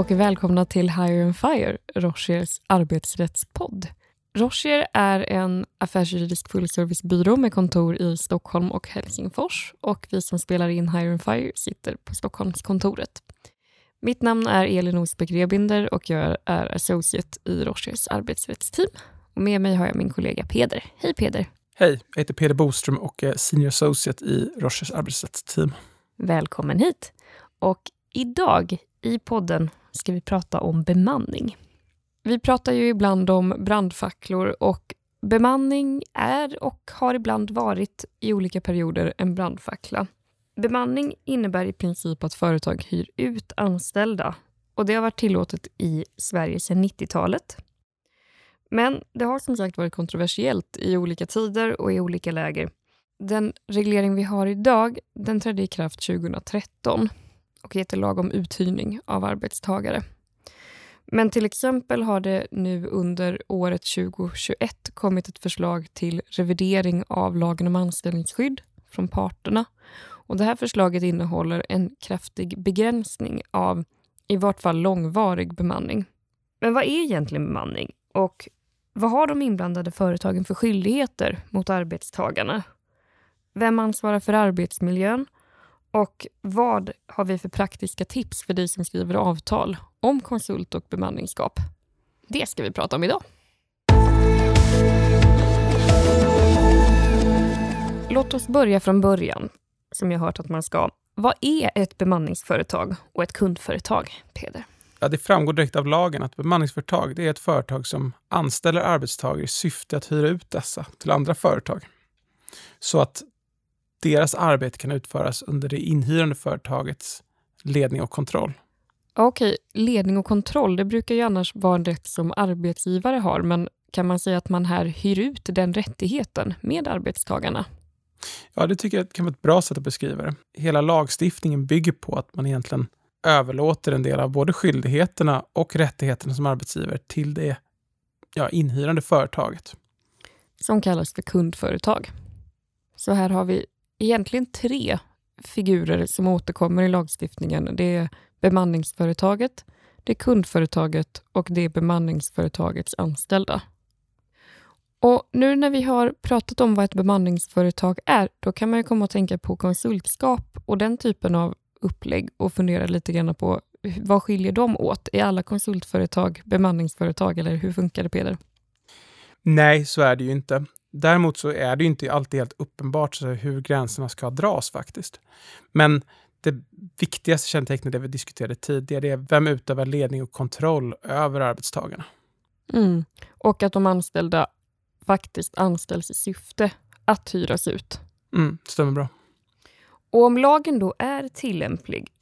och välkomna till Hire and Fire, Rochers arbetsrättspodd. Rocher är en affärsjuridisk fullservicebyrå med kontor i Stockholm och Helsingfors och vi som spelar in Hire and Fire sitter på Stockholmskontoret. Mitt namn är Elin Osbeck Rebinder och jag är associate i Rochers arbetsrättsteam. Och med mig har jag min kollega Peder. Hej Peder! Hej, jag heter Peder Boström och är senior associate i Rochers arbetsrättsteam. Välkommen hit! Och idag i podden ska vi prata om bemanning. Vi pratar ju ibland om brandfacklor och bemanning är och har ibland varit i olika perioder en brandfackla. Bemanning innebär i princip att företag hyr ut anställda och det har varit tillåtet i Sverige sedan 90-talet. Men det har som sagt varit kontroversiellt i olika tider och i olika läger. Den reglering vi har idag den trädde i kraft 2013 och heter lag om uthyrning av arbetstagare. Men till exempel har det nu under året 2021 kommit ett förslag till revidering av lagen om anställningsskydd från parterna. Och det här förslaget innehåller en kraftig begränsning av i vart fall långvarig bemanning. Men vad är egentligen bemanning? Och vad har de inblandade företagen för skyldigheter mot arbetstagarna? Vem ansvarar för arbetsmiljön? Och vad har vi för praktiska tips för dig som skriver avtal om konsult och bemanningsskap? Det ska vi prata om idag. Låt oss börja från början, som jag hört att man ska. Vad är ett bemanningsföretag och ett kundföretag, Peder? Ja, det framgår direkt av lagen att bemanningsföretag det är ett företag som anställer arbetstagare i syfte att hyra ut dessa till andra företag. Så att deras arbete kan utföras under det inhyrande företagets ledning och kontroll. Okej, ledning och kontroll, det brukar ju annars vara en rätt som arbetsgivare har, men kan man säga att man här hyr ut den rättigheten med arbetstagarna? Ja, det tycker jag kan vara ett bra sätt att beskriva det. Hela lagstiftningen bygger på att man egentligen överlåter en del av både skyldigheterna och rättigheterna som arbetsgivare till det ja, inhyrande företaget. Som kallas för kundföretag. Så här har vi egentligen tre figurer som återkommer i lagstiftningen. Det är bemanningsföretaget, det är kundföretaget och det är bemanningsföretagets anställda. Och Nu när vi har pratat om vad ett bemanningsföretag är, då kan man ju komma att tänka på konsultskap och den typen av upplägg och fundera lite grann på vad skiljer de åt? Är alla konsultföretag bemanningsföretag eller hur funkar det Peder? Nej, så är det ju inte. Däremot så är det inte alltid helt uppenbart så hur gränserna ska dras faktiskt. Men det viktigaste kännetecknet det vi diskuterade tidigare är vem utövar ledning och kontroll över arbetstagarna. Mm. Och att de anställda faktiskt anställs i syfte att hyras ut. Mm, stämmer bra. Och om lagen då är tillämplig,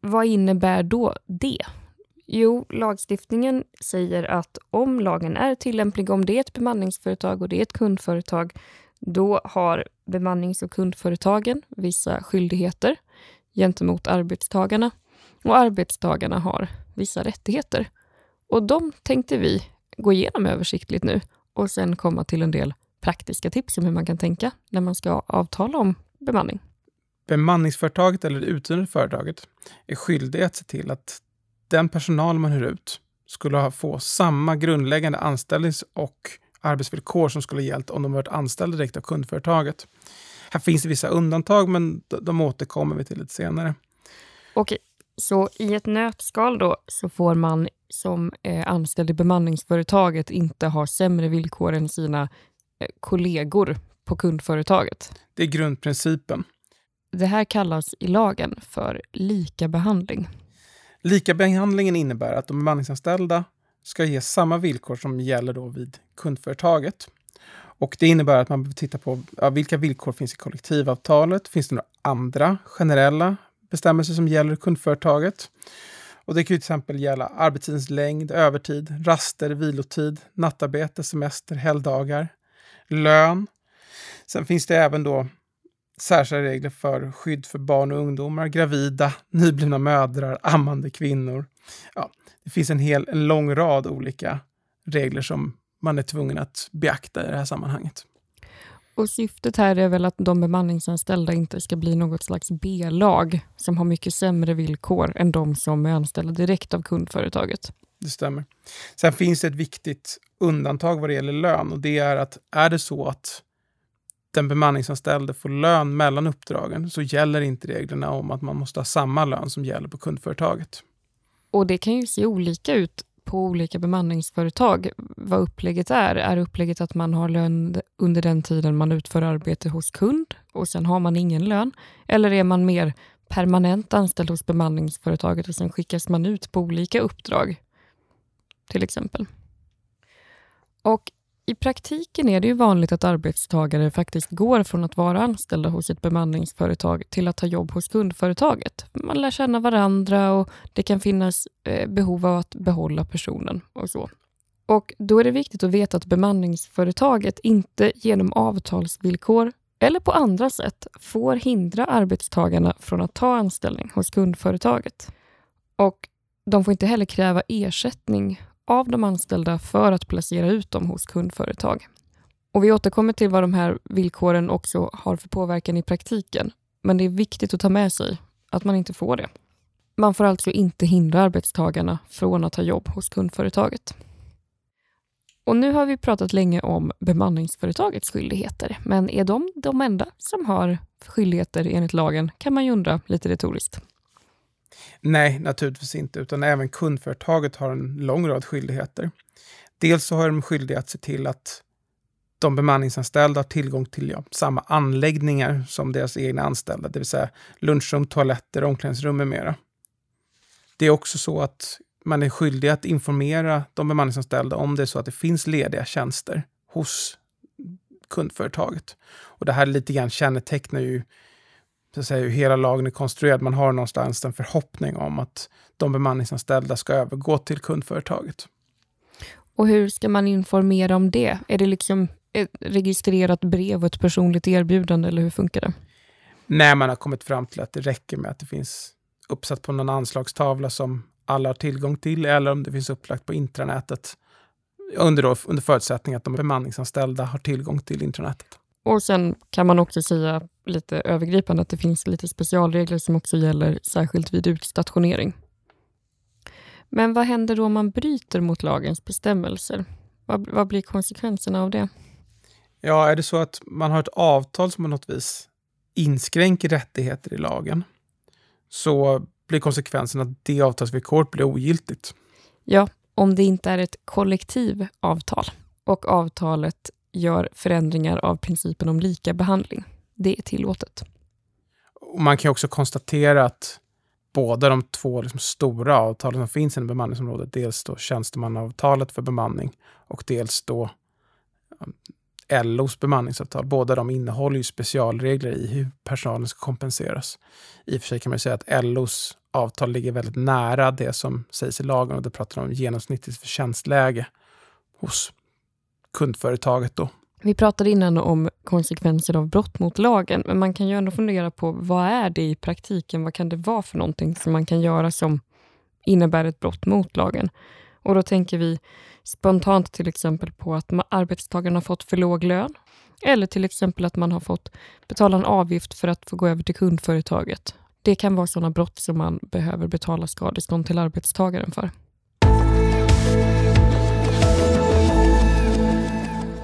vad innebär då det? Jo, lagstiftningen säger att om lagen är tillämplig, om det är ett bemanningsföretag och det är ett kundföretag, då har bemannings och kundföretagen vissa skyldigheter gentemot arbetstagarna och arbetstagarna har vissa rättigheter. Och de tänkte vi gå igenom översiktligt nu och sen komma till en del praktiska tips om hur man kan tänka när man ska avtala om bemanning. Bemanningsföretaget eller det uthyrande företaget är skyldigt att se till att den personal man hyr ut skulle ha få samma grundläggande anställnings och arbetsvillkor som skulle gällt om de varit anställda direkt av kundföretaget. Här finns det vissa undantag, men de återkommer vi till lite senare. Okej, så i ett nötskal då så får man som eh, anställd i bemanningsföretaget inte ha sämre villkor än sina eh, kollegor på kundföretaget. Det är grundprincipen. Det här kallas i lagen för lika behandling. Likabehandlingen innebär att de bemanningsanställda ska ges samma villkor som gäller då vid kundföretaget. Och Det innebär att man behöver titta på ja, vilka villkor finns i kollektivavtalet. Finns det några andra generella bestämmelser som gäller kundföretaget? Och Det kan till exempel gälla arbetstidens längd, övertid, raster, vilotid, nattarbete, semester, helgdagar, lön. Sen finns det även då särskilda regler för skydd för barn och ungdomar, gravida, nyblivna mödrar, ammande kvinnor. Ja, det finns en, hel, en lång rad olika regler som man är tvungen att beakta i det här sammanhanget. Och Syftet här är väl att de bemanningsanställda inte ska bli något slags B-lag som har mycket sämre villkor än de som är anställda direkt av kundföretaget. Det stämmer. Sen finns det ett viktigt undantag vad det gäller lön och det är att är det så att den bemanningsanställde får lön mellan uppdragen så gäller inte reglerna om att man måste ha samma lön som gäller på kundföretaget. Och det kan ju se olika ut på olika bemanningsföretag vad upplägget är. Är upplägget att man har lön under den tiden man utför arbete hos kund och sen har man ingen lön? Eller är man mer permanent anställd hos bemanningsföretaget och sen skickas man ut på olika uppdrag? Till exempel. Och i praktiken är det ju vanligt att arbetstagare faktiskt går från att vara anställda hos ett bemanningsföretag till att ta jobb hos kundföretaget. Man lär känna varandra och det kan finnas eh, behov av att behålla personen och så. Och Då är det viktigt att veta att bemanningsföretaget inte genom avtalsvillkor eller på andra sätt får hindra arbetstagarna från att ta anställning hos kundföretaget. Och De får inte heller kräva ersättning av de anställda för att placera ut dem hos kundföretag. Och vi återkommer till vad de här villkoren också har för påverkan i praktiken. Men det är viktigt att ta med sig att man inte får det. Man får alltså inte hindra arbetstagarna från att ha jobb hos kundföretaget. Och nu har vi pratat länge om bemanningsföretagets skyldigheter, men är de de enda som har skyldigheter enligt lagen kan man ju undra lite retoriskt. Nej, naturligtvis inte, utan även kundföretaget har en lång rad skyldigheter. Dels så har de skyldighet att se till att de bemanningsanställda har tillgång till ja, samma anläggningar som deras egna anställda, det vill säga lunchrum, toaletter, omklädningsrum med mera. Det är också så att man är skyldig att informera de bemanningsanställda om det är så att det finns lediga tjänster hos kundföretaget. Och det här lite grann kännetecknar ju så att säga, hur hela lagen är konstruerad. Man har någonstans en förhoppning om att de bemanningsanställda ska övergå till kundföretaget. Och hur ska man informera om det? Är det liksom ett registrerat brev och ett personligt erbjudande eller hur funkar det? Nej, man har kommit fram till att det räcker med att det finns uppsatt på någon anslagstavla som alla har tillgång till eller om det finns upplagt på intranätet under, då, under förutsättning att de bemanningsanställda har tillgång till intranätet. Och sen kan man också säga lite övergripande att det finns lite specialregler som också gäller särskilt vid utstationering. Men vad händer då om man bryter mot lagens bestämmelser? Vad, vad blir konsekvenserna av det? Ja, är det så att man har ett avtal som på något vis inskränker rättigheter i lagen så blir konsekvensen att det avtalsvillkoret blir ogiltigt. Ja, om det inte är ett kollektivavtal och avtalet gör förändringar av principen om lika behandling. Det är tillåtet. Och man kan också konstatera att båda de två liksom stora avtalen som finns inom bemanningsområdet, dels då tjänstemannaavtalet för bemanning och dels då eh, LOs bemanningsavtal. Båda de innehåller ju specialregler i hur personalen ska kompenseras. I och för sig kan man säga att LOs avtal ligger väldigt nära det som sägs i lagen och det pratar om genomsnittligt förtjänstläge hos kundföretaget. Då. Vi pratade innan om konsekvenser av brott mot lagen, men man kan ju ändå fundera på vad är det i praktiken? Vad kan det vara för någonting som man kan göra som innebär ett brott mot lagen? Och då tänker vi spontant till exempel på att arbetstagaren har fått för låg lön eller till exempel att man har fått betala en avgift för att få gå över till kundföretaget. Det kan vara sådana brott som man behöver betala skadestånd till arbetstagaren för.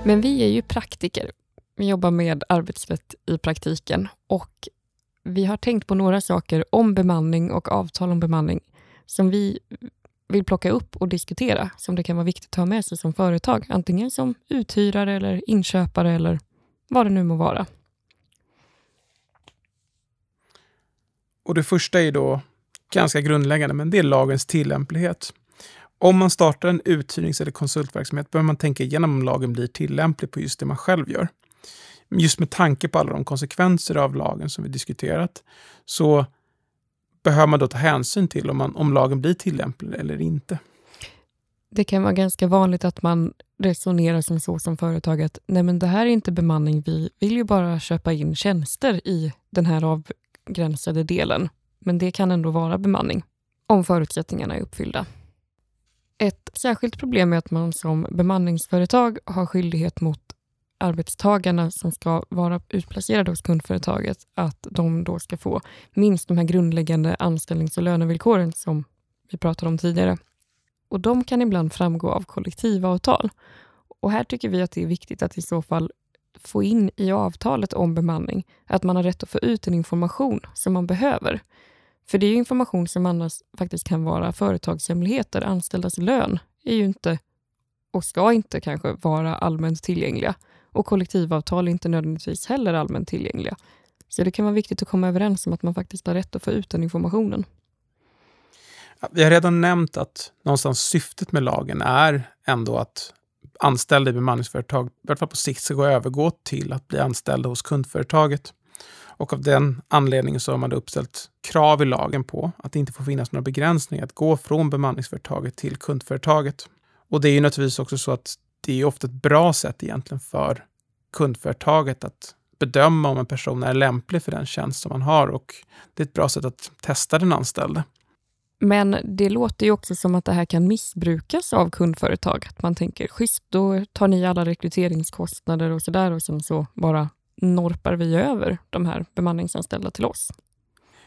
Men vi är ju praktiker. Vi jobbar med arbetsrätt i praktiken och vi har tänkt på några saker om bemanning och avtal om bemanning som vi vill plocka upp och diskutera som det kan vara viktigt att ha med sig som företag. Antingen som uthyrare eller inköpare eller vad det nu må vara. Och Det första är då ganska grundläggande, men det är lagens tillämplighet. Om man startar en uthyrnings eller konsultverksamhet behöver man tänka igenom om lagen blir tillämplig på just det man själv gör. Just med tanke på alla de konsekvenser av lagen som vi diskuterat så behöver man då ta hänsyn till om, man, om lagen blir tillämplig eller inte. Det kan vara ganska vanligt att man resonerar som så som företag att nej men det här är inte bemanning, vi vill ju bara köpa in tjänster i den här avgränsade delen. Men det kan ändå vara bemanning om förutsättningarna är uppfyllda. Ett särskilt problem är att man som bemanningsföretag har skyldighet mot arbetstagarna som ska vara utplacerade hos kundföretaget, att de då ska få minst de här grundläggande anställnings och lönevillkoren som vi pratade om tidigare. Och De kan ibland framgå av kollektivavtal. Och Här tycker vi att det är viktigt att i så fall få in i avtalet om bemanning att man har rätt att få ut den information som man behöver. För det är information som annars faktiskt kan vara företagshemligheter. Anställdas lön är ju inte och ska inte kanske vara allmänt tillgängliga. Och kollektivavtal är inte nödvändigtvis heller allmänt tillgängliga. Så det kan vara viktigt att komma överens om att man faktiskt har rätt att få ut den informationen. Vi har redan nämnt att någonstans syftet med lagen är ändå att anställda i bemanningsföretag, i alla fall på sikt, ska gå övergå till att bli anställda hos kundföretaget. Och av den anledningen så har man uppställt krav i lagen på att det inte får finnas några begränsningar att gå från bemanningsföretaget till kundföretaget. Och det är ju naturligtvis också så att det är ofta ett bra sätt egentligen för kundföretaget att bedöma om en person är lämplig för den tjänst som man har och det är ett bra sätt att testa den anställde. Men det låter ju också som att det här kan missbrukas av kundföretag. Att man tänker, schysst, då tar ni alla rekryteringskostnader och sådär och sen så bara norpar vi över de här bemanningsanställda till oss.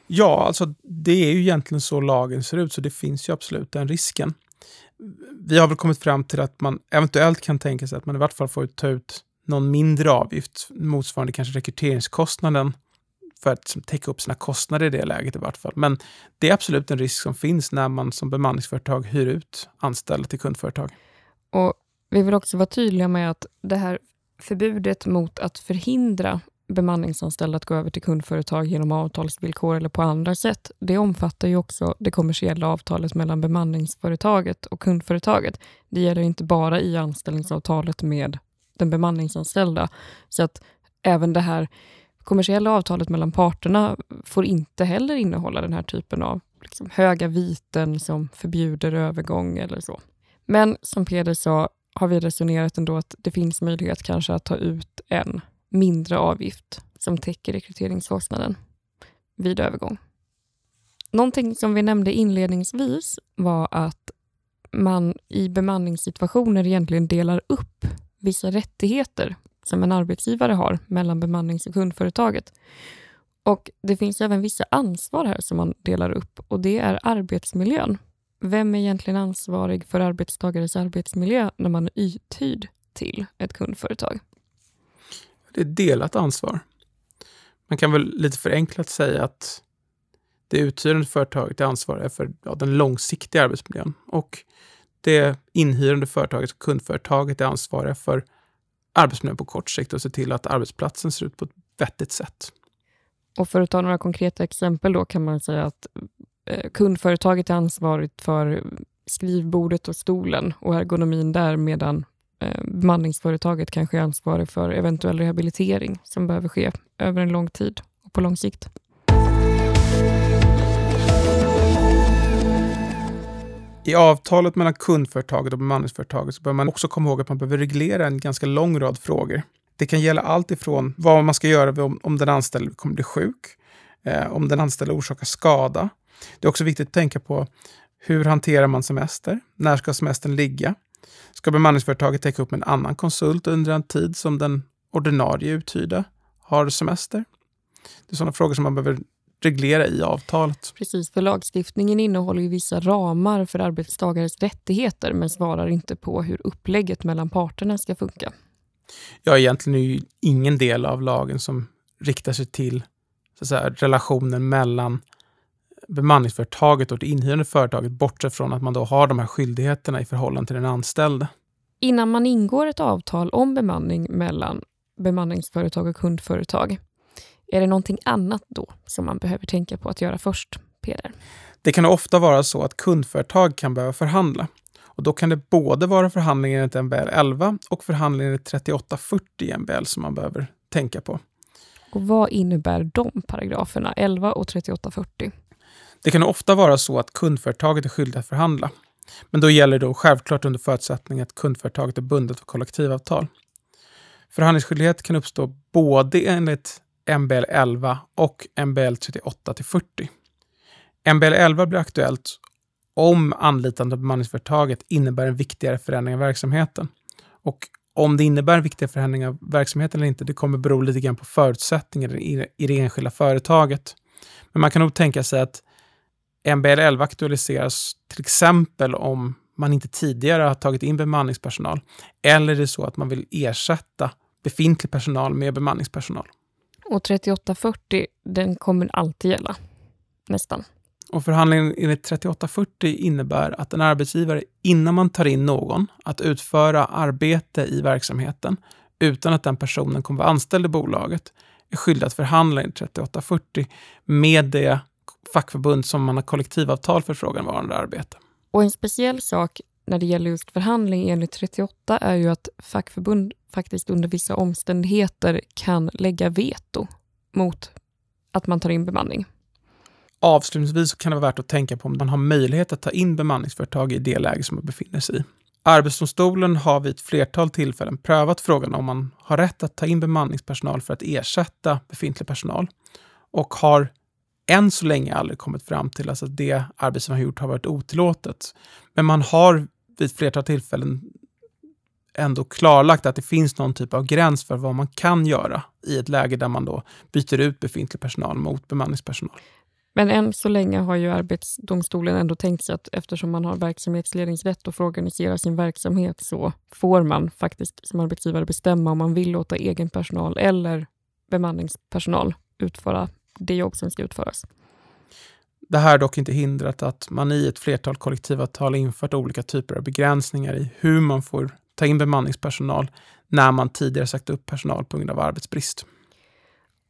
Ja, alltså det är ju egentligen så lagen ser ut, så det finns ju absolut den risken. Vi har väl kommit fram till att man eventuellt kan tänka sig att man i vart fall får ta ut någon mindre avgift, motsvarande kanske rekryteringskostnaden, för att täcka upp sina kostnader i det läget i vart fall. Men det är absolut en risk som finns när man som bemanningsföretag hyr ut anställda till kundföretag. Och vi vill också vara tydliga med att det här förbudet mot att förhindra bemanningsanställda att gå över till kundföretag genom avtalsvillkor eller på andra sätt. Det omfattar ju också det kommersiella avtalet mellan bemanningsföretaget och kundföretaget. Det gäller inte bara i anställningsavtalet med den bemanningsanställda. Så att även det här kommersiella avtalet mellan parterna får inte heller innehålla den här typen av liksom, höga viten som förbjuder övergång eller så. Men som Peder sa har vi resonerat ändå att det finns möjlighet kanske att ta ut en mindre avgift som täcker rekryteringskostnaden vid övergång. Någonting som vi nämnde inledningsvis var att man i bemanningssituationer egentligen delar upp vissa rättigheter som en arbetsgivare har mellan bemannings och kundföretaget. Och Det finns även vissa ansvar här som man delar upp och det är arbetsmiljön. Vem är egentligen ansvarig för arbetstagares arbetsmiljö när man är uthyrd till ett kundföretag? Det är delat ansvar. Man kan väl lite förenklat säga att det uthyrande företaget är ansvarigt för ja, den långsiktiga arbetsmiljön och det inhyrande företaget, kundföretaget, är ansvariga för arbetsmiljön på kort sikt och se till att arbetsplatsen ser ut på ett vettigt sätt. Och för att ta några konkreta exempel då kan man säga att Eh, kundföretaget är ansvarigt för skrivbordet och stolen och ergonomin där medan eh, bemanningsföretaget kanske är ansvarig för eventuell rehabilitering som behöver ske över en lång tid och på lång sikt. I avtalet mellan kundföretaget och bemanningsföretaget så bör man också komma ihåg att man behöver reglera en ganska lång rad frågor. Det kan gälla allt ifrån vad man ska göra om, om den anställde kommer bli sjuk, eh, om den anställde orsakar skada. Det är också viktigt att tänka på hur hanterar man semester? När ska semestern ligga? Ska bemanningsföretaget täcka upp med en annan konsult under en tid som den ordinarie uthyrda har semester? Det är sådana frågor som man behöver reglera i avtalet. Precis, för lagstiftningen innehåller ju vissa ramar för arbetstagares rättigheter men svarar inte på hur upplägget mellan parterna ska funka. Ja, egentligen är ju ingen del av lagen som riktar sig till så att säga, relationen mellan bemanningsföretaget och det inhyrande företaget bortsett från att man då har de här skyldigheterna i förhållande till den anställde. Innan man ingår ett avtal om bemanning mellan bemanningsföretag och kundföretag är det någonting annat då som man behöver tänka på att göra först, Peder? Det kan ofta vara så att kundföretag kan behöva förhandla. Och då kan det både vara förhandlingar enligt MBL 11 och förhandlingar enligt 3840 MBL som man behöver tänka på. Och Vad innebär de paragraferna, 11 och 3840? Det kan ofta vara så att kundföretaget är skyldigt att förhandla. Men då gäller det självklart under förutsättning att kundföretaget är bundet för kollektivavtal. Förhandlingsskyldighet kan uppstå både enligt MBL 11 och MBL 38 till 40. MBL 11 blir aktuellt om anlitande av bemanningsföretaget innebär en viktigare förändring av verksamheten. Och Om det innebär en viktigare förändring av verksamheten eller inte, det kommer bero lite grann på förutsättningarna i, i det enskilda företaget. Men man kan nog tänka sig att MBL11 aktualiseras till exempel om man inte tidigare har tagit in bemanningspersonal eller är det så att man vill ersätta befintlig personal med bemanningspersonal. Och 3840, den kommer alltid gälla, nästan. Och förhandlingen enligt 3840 innebär att en arbetsgivare innan man tar in någon att utföra arbete i verksamheten utan att den personen kommer vara anställd i bolaget är skyldig att förhandla enligt 3840 med det fackförbund som man har kollektivavtal för fråganvarande arbete. Och en speciell sak när det gäller just förhandling enligt 38 är ju att fackförbund faktiskt under vissa omständigheter kan lägga veto mot att man tar in bemanning. Avslutningsvis kan det vara värt att tänka på om man har möjlighet att ta in bemanningsföretag i det läge som man befinner sig i. Arbetsdomstolen har vid ett flertal tillfällen prövat frågan om man har rätt att ta in bemanningspersonal för att ersätta befintlig personal och har än så länge aldrig kommit fram till alltså att det arbetsgivaren har gjort har varit otillåtet. Men man har vid ett flertal tillfällen ändå klarlagt att det finns någon typ av gräns för vad man kan göra i ett läge där man då byter ut befintlig personal mot bemanningspersonal. Men än så länge har ju Arbetsdomstolen ändå tänkt sig att eftersom man har verksamhetsledningsrätt och får organisera sin verksamhet så får man faktiskt som arbetsgivare bestämma om man vill låta egen personal eller bemanningspersonal utföra det jobb som ska utföras. Det här har dock inte hindrat att man i ett flertal kollektivavtal infört olika typer av begränsningar i hur man får ta in bemanningspersonal när man tidigare sagt upp personal på grund av arbetsbrist.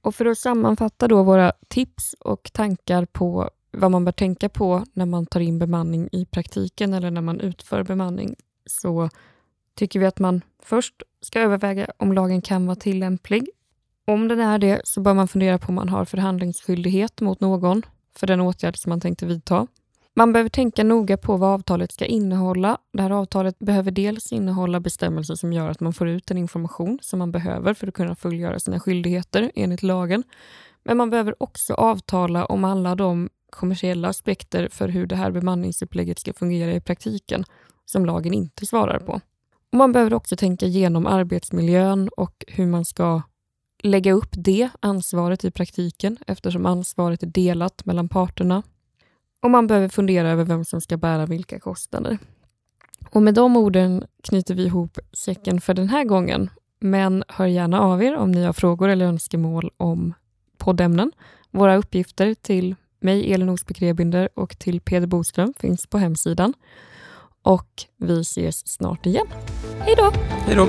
Och för att sammanfatta då våra tips och tankar på vad man bör tänka på när man tar in bemanning i praktiken eller när man utför bemanning så tycker vi att man först ska överväga om lagen kan vara tillämplig. Om den är det så bör man fundera på om man har förhandlingsskyldighet mot någon för den åtgärd som man tänkte vidta. Man behöver tänka noga på vad avtalet ska innehålla. Det här avtalet behöver dels innehålla bestämmelser som gör att man får ut den information som man behöver för att kunna fullgöra sina skyldigheter enligt lagen. Men man behöver också avtala om alla de kommersiella aspekter för hur det här bemanningsupplägget ska fungera i praktiken som lagen inte svarar på. Och man behöver också tänka igenom arbetsmiljön och hur man ska lägga upp det ansvaret i praktiken eftersom ansvaret är delat mellan parterna och man behöver fundera över vem som ska bära vilka kostnader. Och med de orden knyter vi ihop säcken för den här gången. Men hör gärna av er om ni har frågor eller önskemål om poddämnen. Våra uppgifter till mig, Elin Osby Rebinder och till Peder Boström finns på hemsidan. Och vi ses snart igen. Hej då! Hej då!